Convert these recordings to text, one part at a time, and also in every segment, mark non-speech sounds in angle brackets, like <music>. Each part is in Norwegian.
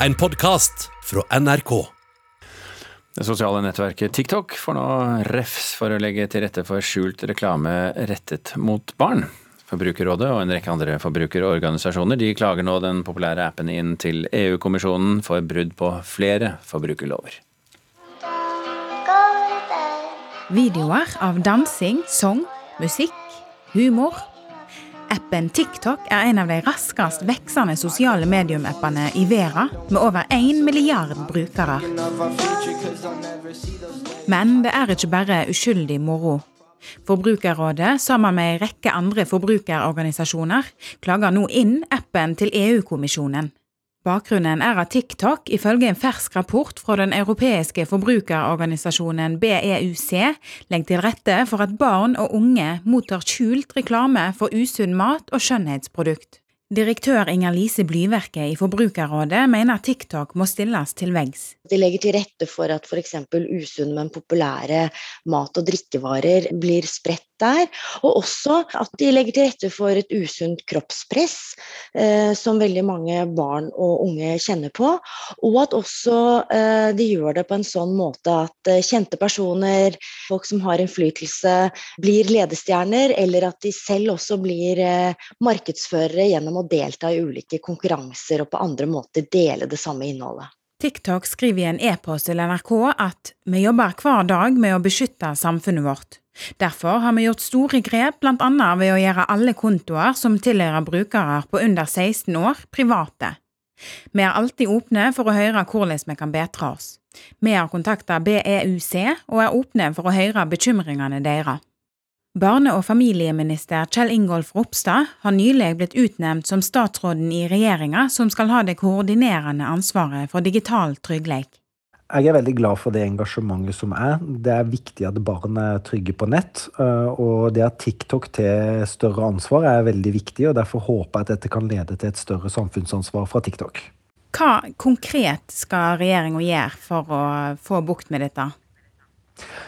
en podkast fra NRK. Det sosiale nettverket TikTok får nå refs for å legge til rette for skjult reklame rettet mot barn. Forbrukerrådet og en rekke andre forbrukerorganisasjoner de klager nå den populære appen inn til EU-kommisjonen for brudd på flere forbrukerlover. Videoer av dansing, sang, musikk, humor Appen TikTok er en av de raskest veksende sosiale medium-appene i verden, med over 1 milliard brukere. Men det er ikke bare uskyldig moro. Forbrukerrådet, sammen med en rekke andre forbrukerorganisasjoner, klager nå inn appen til EU-kommisjonen. Bakgrunnen er at TikTok, ifølge en fersk rapport fra den europeiske forbrukerorganisasjonen BEUC, legger til rette for at barn og unge mottar skjult reklame for usunn mat og skjønnhetsprodukt. Direktør Inger-Lise Blyverke i Forbrukerrådet mener TikTok må stilles til veggs. De legger til rette for at f.eks. usunne, men populære mat- og drikkevarer blir spredt der. Og også at de legger til rette for et usunt kroppspress, eh, som veldig mange barn og unge kjenner på. Og at også eh, de gjør det på en sånn måte at eh, kjente personer, folk som har innflytelse, blir ledestjerner, eller at de selv også blir eh, markedsførere gjennom å delta i ulike konkurranser og på andre måter dele det samme innholdet. TikTok skriver i en e-post til NRK at vi jobber hver dag med å beskytte samfunnet vårt. Derfor har vi gjort store grep, bl.a. ved å gjøre alle kontoer som tilhører brukere på under 16 år, private. Vi er alltid åpne for å høre hvordan vi kan bedre oss. Vi har kontakta BEUC og er åpne for å høre bekymringene deres. Barne- og familieminister Kjell Ingolf Ropstad har nylig blitt utnevnt som statsråden i regjeringa som skal ha det koordinerende ansvaret for digital trygghet. Jeg er veldig glad for det engasjementet som er. Det er viktig at barn er trygge på nett. Eh, og det at TikTok til større ansvar er veldig viktig, og derfor håper jeg at dette kan lede til et større samfunnsansvar fra TikTok. Hva konkret skal regjeringa gjøre for å få bukt med dette?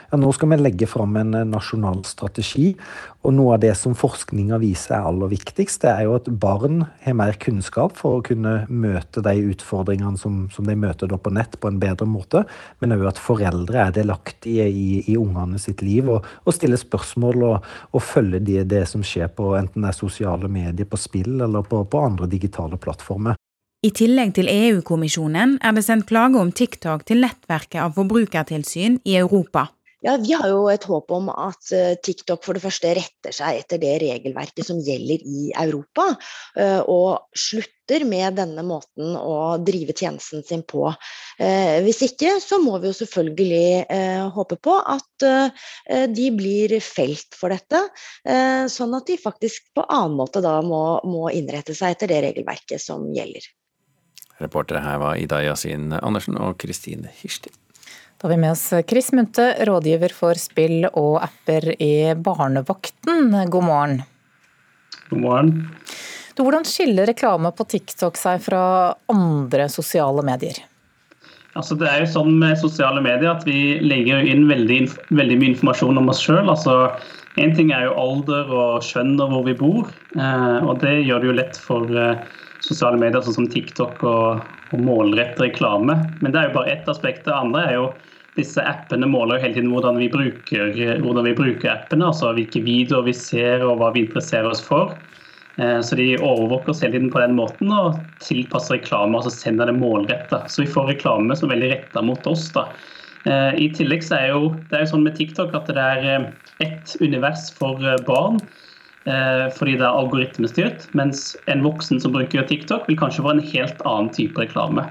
Ja, nå skal vi legge fram en eh, nasjonal strategi. og Noe av det som forskninga viser er aller viktigst, det er jo at barn har mer kunnskap for å kunne møte de utfordringene som, som de møter på nett, på en bedre måte. Men òg at foreldre er delaktige i, i ungene sitt liv og, og stiller spørsmål og, og følger det, det, som skjer på enten det er sosiale medier, på spill eller på, på andre digitale plattformer. I tillegg til EU-kommisjonen er det sendt klage om TikTok til nettverket av forbrukertilsyn i Europa. Ja, Vi har jo et håp om at eh, TikTok for det første retter seg etter det regelverket som gjelder i Europa, eh, og slutter med denne måten å drive tjenesten sin på. Eh, hvis ikke, så må vi jo selvfølgelig håpe på at de blir felt for dette, sånn at de faktisk på annen måte da må, må innrette seg etter det regelverket som gjelder. Reportere her var Ida Yasin Andersen og Kristine Hirsti. Da har vi med oss Chris Munthe, rådgiver for spill og apper i Barnevakten. God morgen. God morgen. Du, hvordan skiller reklame på TikTok seg fra andre sosiale medier? Altså, det er jo sånn med sosiale medier at vi legger inn veldig, veldig mye informasjon om oss sjøl. Altså, Én ting er jo alder og skjønn og hvor vi bor, eh, og det gjør det jo lett for eh, sosiale medier sånn som TikTok og, og målrette reklame. Men det er jo bare ett aspekt. Det andre er jo disse appene måler jo hele tiden hvordan vi bruker, hvordan vi bruker appene. Altså hvilke videoer vi ser og hva vi interesserer oss for. Eh, så de overvåker oss hele tiden på den måten og tilpasser reklame. altså sender det målretta. Så vi får reklame som er veldig retta mot oss. da. Eh, I tillegg så er jo, det er jo sånn med TikTok at det er eh, ett univers for barn. Eh, fordi det er algoritmestyrt. Mens en voksen som bruker TikTok, vil kanskje få en helt annen type reklame.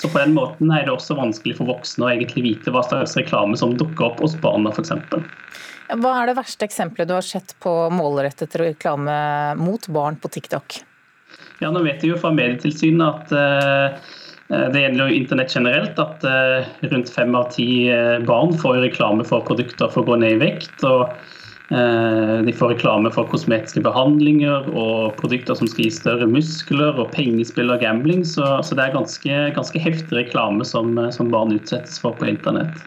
Så på den måten er det også vanskelig for voksne å egentlig vite hva slags reklame som dukker opp hos barna f.eks. Hva er det verste eksempelet du har sett på målrettet reklame mot barn på TikTok? Ja, nå vet vi jo fra Medietilsynet at uh, det gjelder jo internett generelt, at rundt fem av ti barn får reklame for produkter for å gå ned i vekt. og Eh, de får reklame for kosmetiske behandlinger og produkter som skal gi større muskler, og pengespill og gambling. Så, så det er ganske, ganske heftig reklame som, som, barn utsettes for på internett.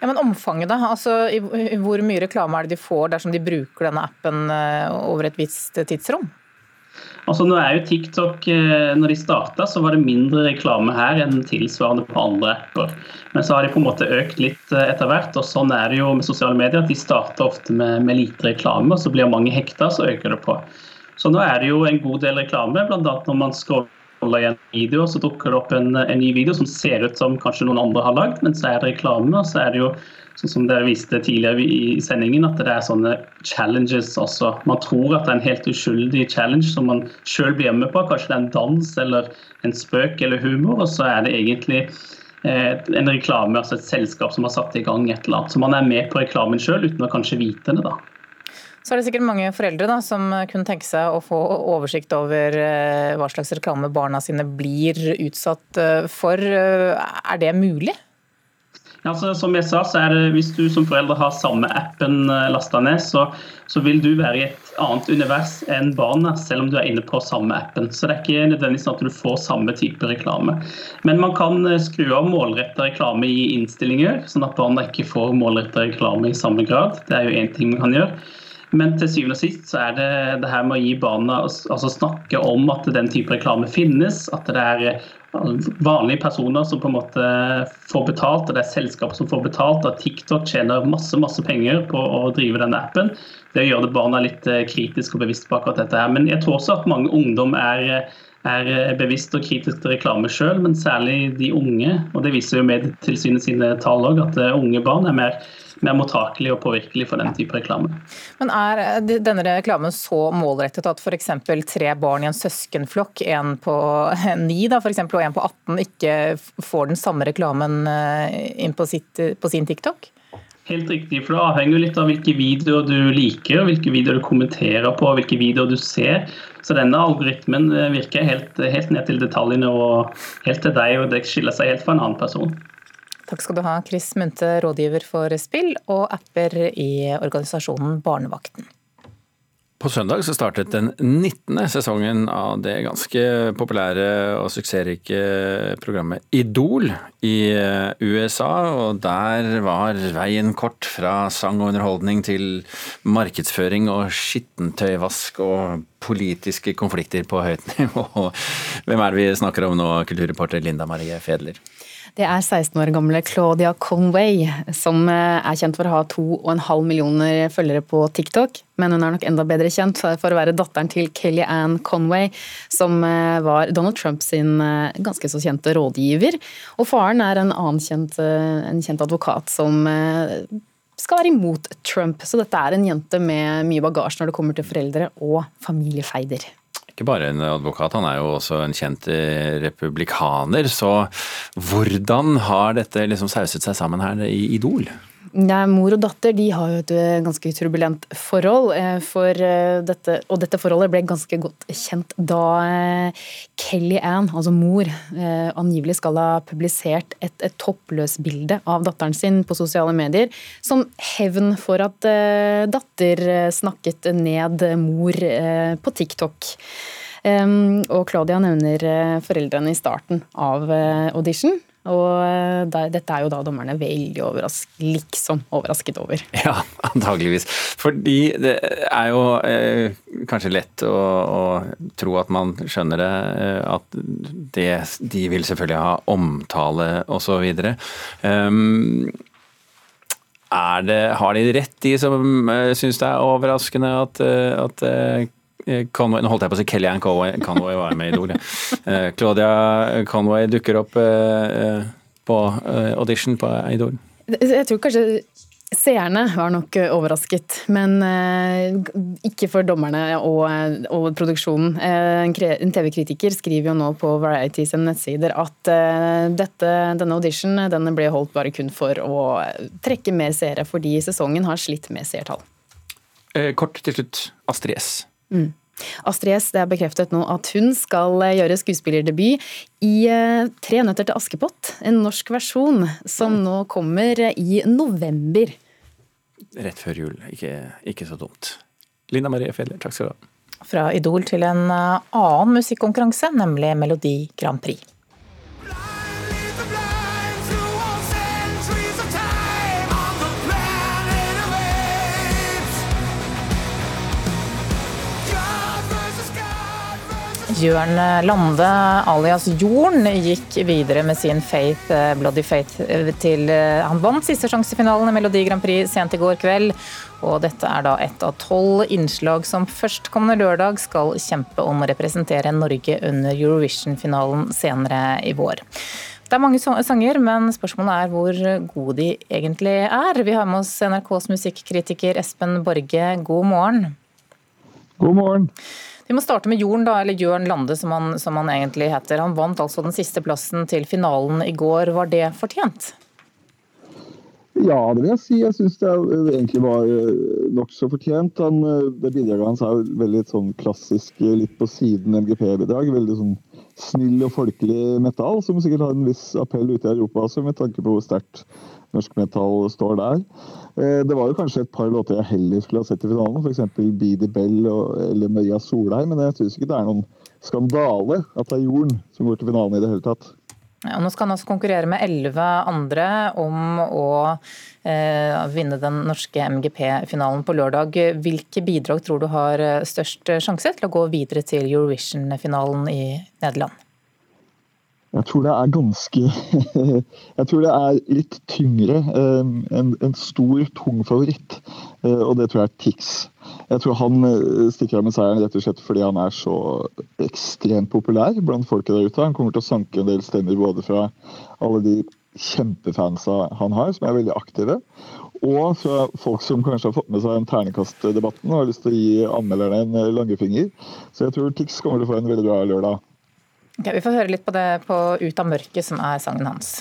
Ja, Men omfanget, da? Altså, hvor mye reklame er det de får dersom de bruker denne appen eh, over et visst tidsrom? Altså nå er jo TikTok, eh, når de starta, så var det mindre reklame her enn tilsvarende på andre apper. Men så har de på en måte økt litt eh, etter hvert. og Sånn er det jo med sosiale medier. at De starter ofte med, med lite reklame, og så blir mange hekta, så øker det på. Så nå er det jo en god del reklame, bl.a. når man scroller igjen en video, så dukker det opp en, en, ny video som ser ut som kanskje noen andre har lagd, men så er det reklame. og så er det jo sånn som dere viste tidligere i sendingen, at det er sånne challenges også. Man tror at det er en helt uskyldig challenge som man sjøl blir med på. Kanskje det er en dans eller en spøk eller humor, og så er det egentlig eh, en reklame, altså et selskap som har satt i gang et eller annet. Så man er med på reklamen sjøl uten å kanskje vite det, da. Så er det sikkert mange foreldre da, som kunne tenke seg å få oversikt over eh, hva slags reklame barna sine blir utsatt eh, for. Er det mulig? Altså, som jeg sa, så er det Hvis du som forelder har samme appen eh, lasta ned, så, så, vil du være i et annet univers enn barna, selv om du er inne på samme appen. Så det er ikke nødvendigvis sånn at du får samme type reklame. Men man kan eh, skru av målretta reklame i innstillinger, sånn at barna ikke får målretta reklame i samme grad. Det er jo én ting man kan gjøre. Men til syvende og sist så er det det her med å gi barna altså snakke om at den type reklame finnes. At det er vanlige personer som på en måte får betalt, og det er selskaper som får betalt. At TikTok tjener masse masse penger på å drive denne appen. Det gjør det barna litt eh, kritiske og bevisst på akkurat dette. her. Men jeg tror også at mange ungdom er, er bevisst og kritisk til reklame sjøl, men særlig de unge. Og det viser jo Medtilsynet sine tall òg, at eh, unge barn er mer mer mottakelig og påvirkelig for den type reklame. Men Er eh, denne reklamen så målrettet at f.eks. tre barn i en søskenflokk, en på <laughs> 9 da, for eksempel, og en på 18, ikke får den samme reklamen eh, inn på, sitt, på sin TikTok? Helt riktig, for Det avhenger litt av hvilke videoer du liker, hvilke videoer du kommenterer på, hvilke videoer du ser. Så denne algoritmen eh, virker helt, helt ned til detaljene og helt til deg, og det skiller seg helt fra en annen person. Takk skal du ha, Chris Munthe, rådgiver for spill og apper i organisasjonen Barnevakten. På søndag så startet den 19. sesongen av det ganske populære og suksessrike programmet Idol i eh, USA, og der var veien kort fra sang og underholdning til markedsføring og skittentøyvask og politiske konflikter på høyt <laughs> nivå. Hvem er det vi snakker om nå, kulturreporter Linda Marie Fedler? Det er 16 år gamle Claudia Conway, som eh, er kjent for å ha 2,5 millioner følgere på TikTok. Men hun er nok enda bedre kjent for å være datteren til Kelly Ann Conway, som eh, var Donald Trump sin eh, ganske så kjente rådgiver. Og faren er en annen kjent, en kjent advokat som skal være imot Trump. Så dette er en jente med mye bagasje når det kommer til foreldre og familiefeider ikke bare en advokat, han er jo også en kjent eh, republikaner. Så hvordan har dette liksom sauset seg sammen her i Idol? Ja, mor og datter de har jo et eh, ganske turbulent forhold. Eh, for dette, og dette forholdet ble ganske godt kjent da Kelly Ann, altså mor, angivelig skal ha publisert et, et toppløsbilde av datteren sin på sosiale medier som hevn for at datter snakket ned mor på TikTok. Og Claudia nevner foreldrene i starten av audition. Og eh, der, dette er jo da dommerne veldig overrasket, liksom overrasket over. <laughs> Ja, antageligvis. Fordi det er jo eh, kanskje lett å, å, tro at man skjønner det, eh, at det, de vil selvfølgelig ha omtale osv. Um, er det, har de rett, de som uh, syns det er overraskende at, at Eh, Conway, nå holdt jeg på å si Kellyanne Conway, Conway var med i Idol. Ja. Claudia Conway dukker opp eh, på eh, audition på Idol. Jeg tror kanskje seerne var nok overrasket, men ikke for dommerne og, og produksjonen. En TV-kritiker skriver jo nå på Variety sine nettsider at dette, denne auditionen denne ble holdt bare kun for å trekke mer seere, fordi sesongen har slitt med seertall. Kort til slutt, Astrid S. Mm. Astrid S det er bekreftet nå at hun skal eh, gjøre skuespillerdebut i eh, Tre nøtter til Askepott, en norsk versjon som nå kommer i november. Rett før jul, ikke, ikke så dumt. Linda Marie Feller, takk skal du ha. Fra Idol til en eh, annen musikkonkurranse, nemlig Melodi Grand Prix. Jørn Lande alias Jorn gikk videre med sin Faith, eh, Bloody Faith eh, til eh, Han vant siste sjansefinalen i Melodi Grand Prix sent i går kveld. Og dette er da ett av tolv innslag som førstkommende lørdag skal kjempe om å representere Norge under Eurovision-finalen senere i vår. Det er mange sanger, men spørsmålet er hvor gode de egentlig er. Vi har med oss NRKs musikkritiker Espen Borge, god morgen. God morgen. Vi må starte med Jorden, da, eller Jørn Lande, som han, som han egentlig heter. Han vant altså den siste plassen til finalen i går. Var det fortjent? Ja, det vil jeg si. Jeg syns det egentlig var eh, nokså fortjent. Han, eh, det bidraget hans er veldig sånn klassisk, eh, litt på siden MGP-bidrag. Veldig sånn snill og folkelig metall, som sikkert har en viss appell ute i Europa også, med tanke på hvor sterkt norsk metall står der. Eh, det var jo kanskje et par låter jeg heller skulle ha sett i finalen, f.eks. the Bell og, eller Maria Solheim, men jeg syns ikke det er noen skandale at det er Jorden som går til finalen i det hele tatt. Ja, nå skal han altså konkurrere med elleve andre om å eh, vinne den norske MGP-finalen på lørdag. Hvilke bidrag tror du har størst sjanse til å gå videre til Eurovision-finalen i Nederland? Jeg tror det er ganske <laughs> Jeg tror det er litt tyngre. Eh, en, en stor, tung favoritt, eh, og det tror jeg er Tix. Jeg tror han eh, stikker av med seieren rett og slett fordi han er så ekstremt populær blant folket der ute. Han kommer til å sanke en del stemmer både fra alle de kjempefansa han har, som er veldig aktive, og fra folk som kanskje har fått med seg en ternekastdebatten og har lyst til å gi anmelderne en langefinger. Så jeg tror Tix kommer til å få en veldig bra lørdag. Okay, vi får høre litt på det på Ut av mørket, som er sangen hans.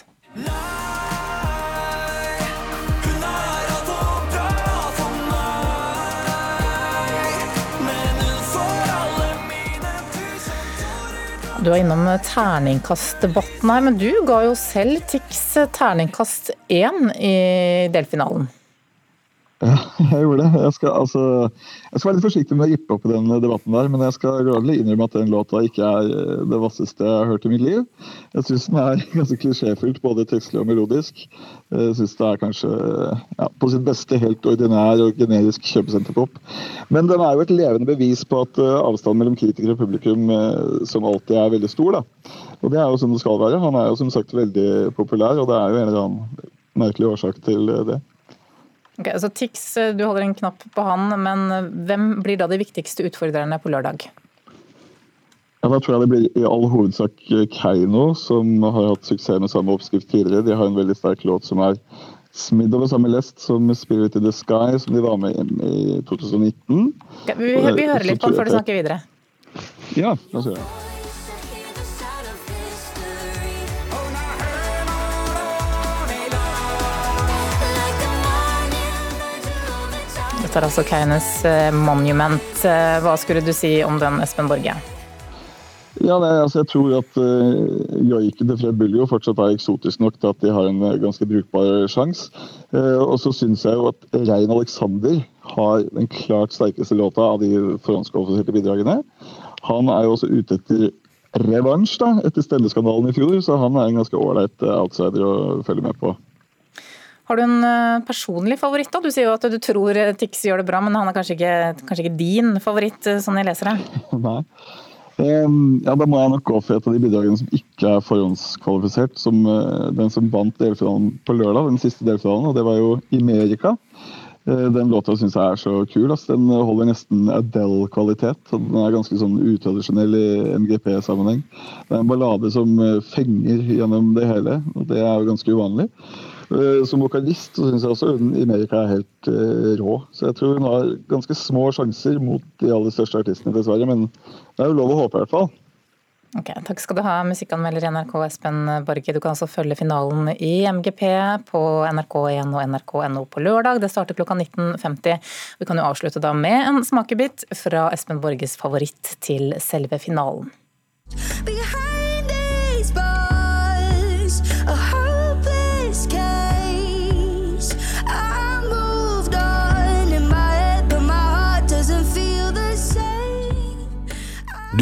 Du er innom terningkastdebatten her, men du ga jo selv Tix terningkast én i delfinalen. Ja, <laughs> jeg gjorde det. Jeg skal, altså, jeg skal, være litt forsiktig med å rippe opp i den debatten der, men jeg skal gladelig innrømme at den låta ikke er eh, det vasseste jeg har hørt i mitt liv. Jeg syns den er <laughs> ganske klisjéfylt, både tekstlig og melodisk. Jeg syns det er kanskje ja, på sitt beste helt ordinær og generisk kjøpesenterpop. Men den er jo et levende bevis på at eh, avstanden mellom kritiker og publikum eh, som alltid er veldig stor. da. Og det er jo som det skal være. Han er jo som sagt veldig populær, og det er jo en eller annen merkelig årsak til det. Ok, så Tix, eh, du holder en knapp på han, men eh, hvem blir da de viktigste utfordrerne på lørdag? Ja, Da tror jeg det blir i all hovedsak eh, Keiino, som har hatt suksess med samme oppskrift tidligere. De har en veldig sterk låt som er smidd over samme lest som 'Spirit in the Sky', som de var med i 2019. Okay, vi, vi, hører litt på den før du snakker videre. Ja, la oss gjøre det. Altså Keines eh, Monument. Eh, hva skulle du si om den, Espen Borge? Ja, nei, altså Jeg tror at uh, joiken til Fred Buljo fortsatt er eksotisk nok til at de har en ganske brukbar sjanse. Uh, og så syns jeg jo at Rein Alexander har den klart sterkeste låta av de forhåndskvalifiserte bidragene. Han er jo også ute etter revansj da, etter stemmeskandalen i fjor, så han er en ganske ålreit outsider å følge med på. Har du en eh, personlig favoritt? da? Du sier jo at du tror Tix gjør det bra, men han er kanskje ikke, kanskje ikke din favoritt, eh, sånn jeg leser det? <laughs> Nei. Um, ja, Da må jeg nok gå for et av de bidragene som ikke er forhåndskvalifisert. Som uh, den som vant delfinalen på lørdag, den siste delfinalen, og det var jo Imerika. Uh, den låta syns jeg er så kul. Altså, den holder nesten Adele-kvalitet. Den er ganske sånn utradisjonell i MGP-sammenheng. Det er en ballade som fenger gjennom det hele, og det er jo ganske uvanlig. Eh, som vokalist så syns jeg også hun i Amerika er helt uh, rå. Så jeg tror hun har ganske små sjanser mot de aller største artistene, dessverre. Men det er jo lov å håpe, i hvert fall. Ok, Takk skal du ha, musikkanmelder i NRK Espen Borge. Du kan altså følge finalen i MGP på NRK1 og nrk.no på lørdag. Det starter klokka 19.50. Vi kan jo avslutte da med en smakebit fra Espen Borges favoritt til selve finalen. Behind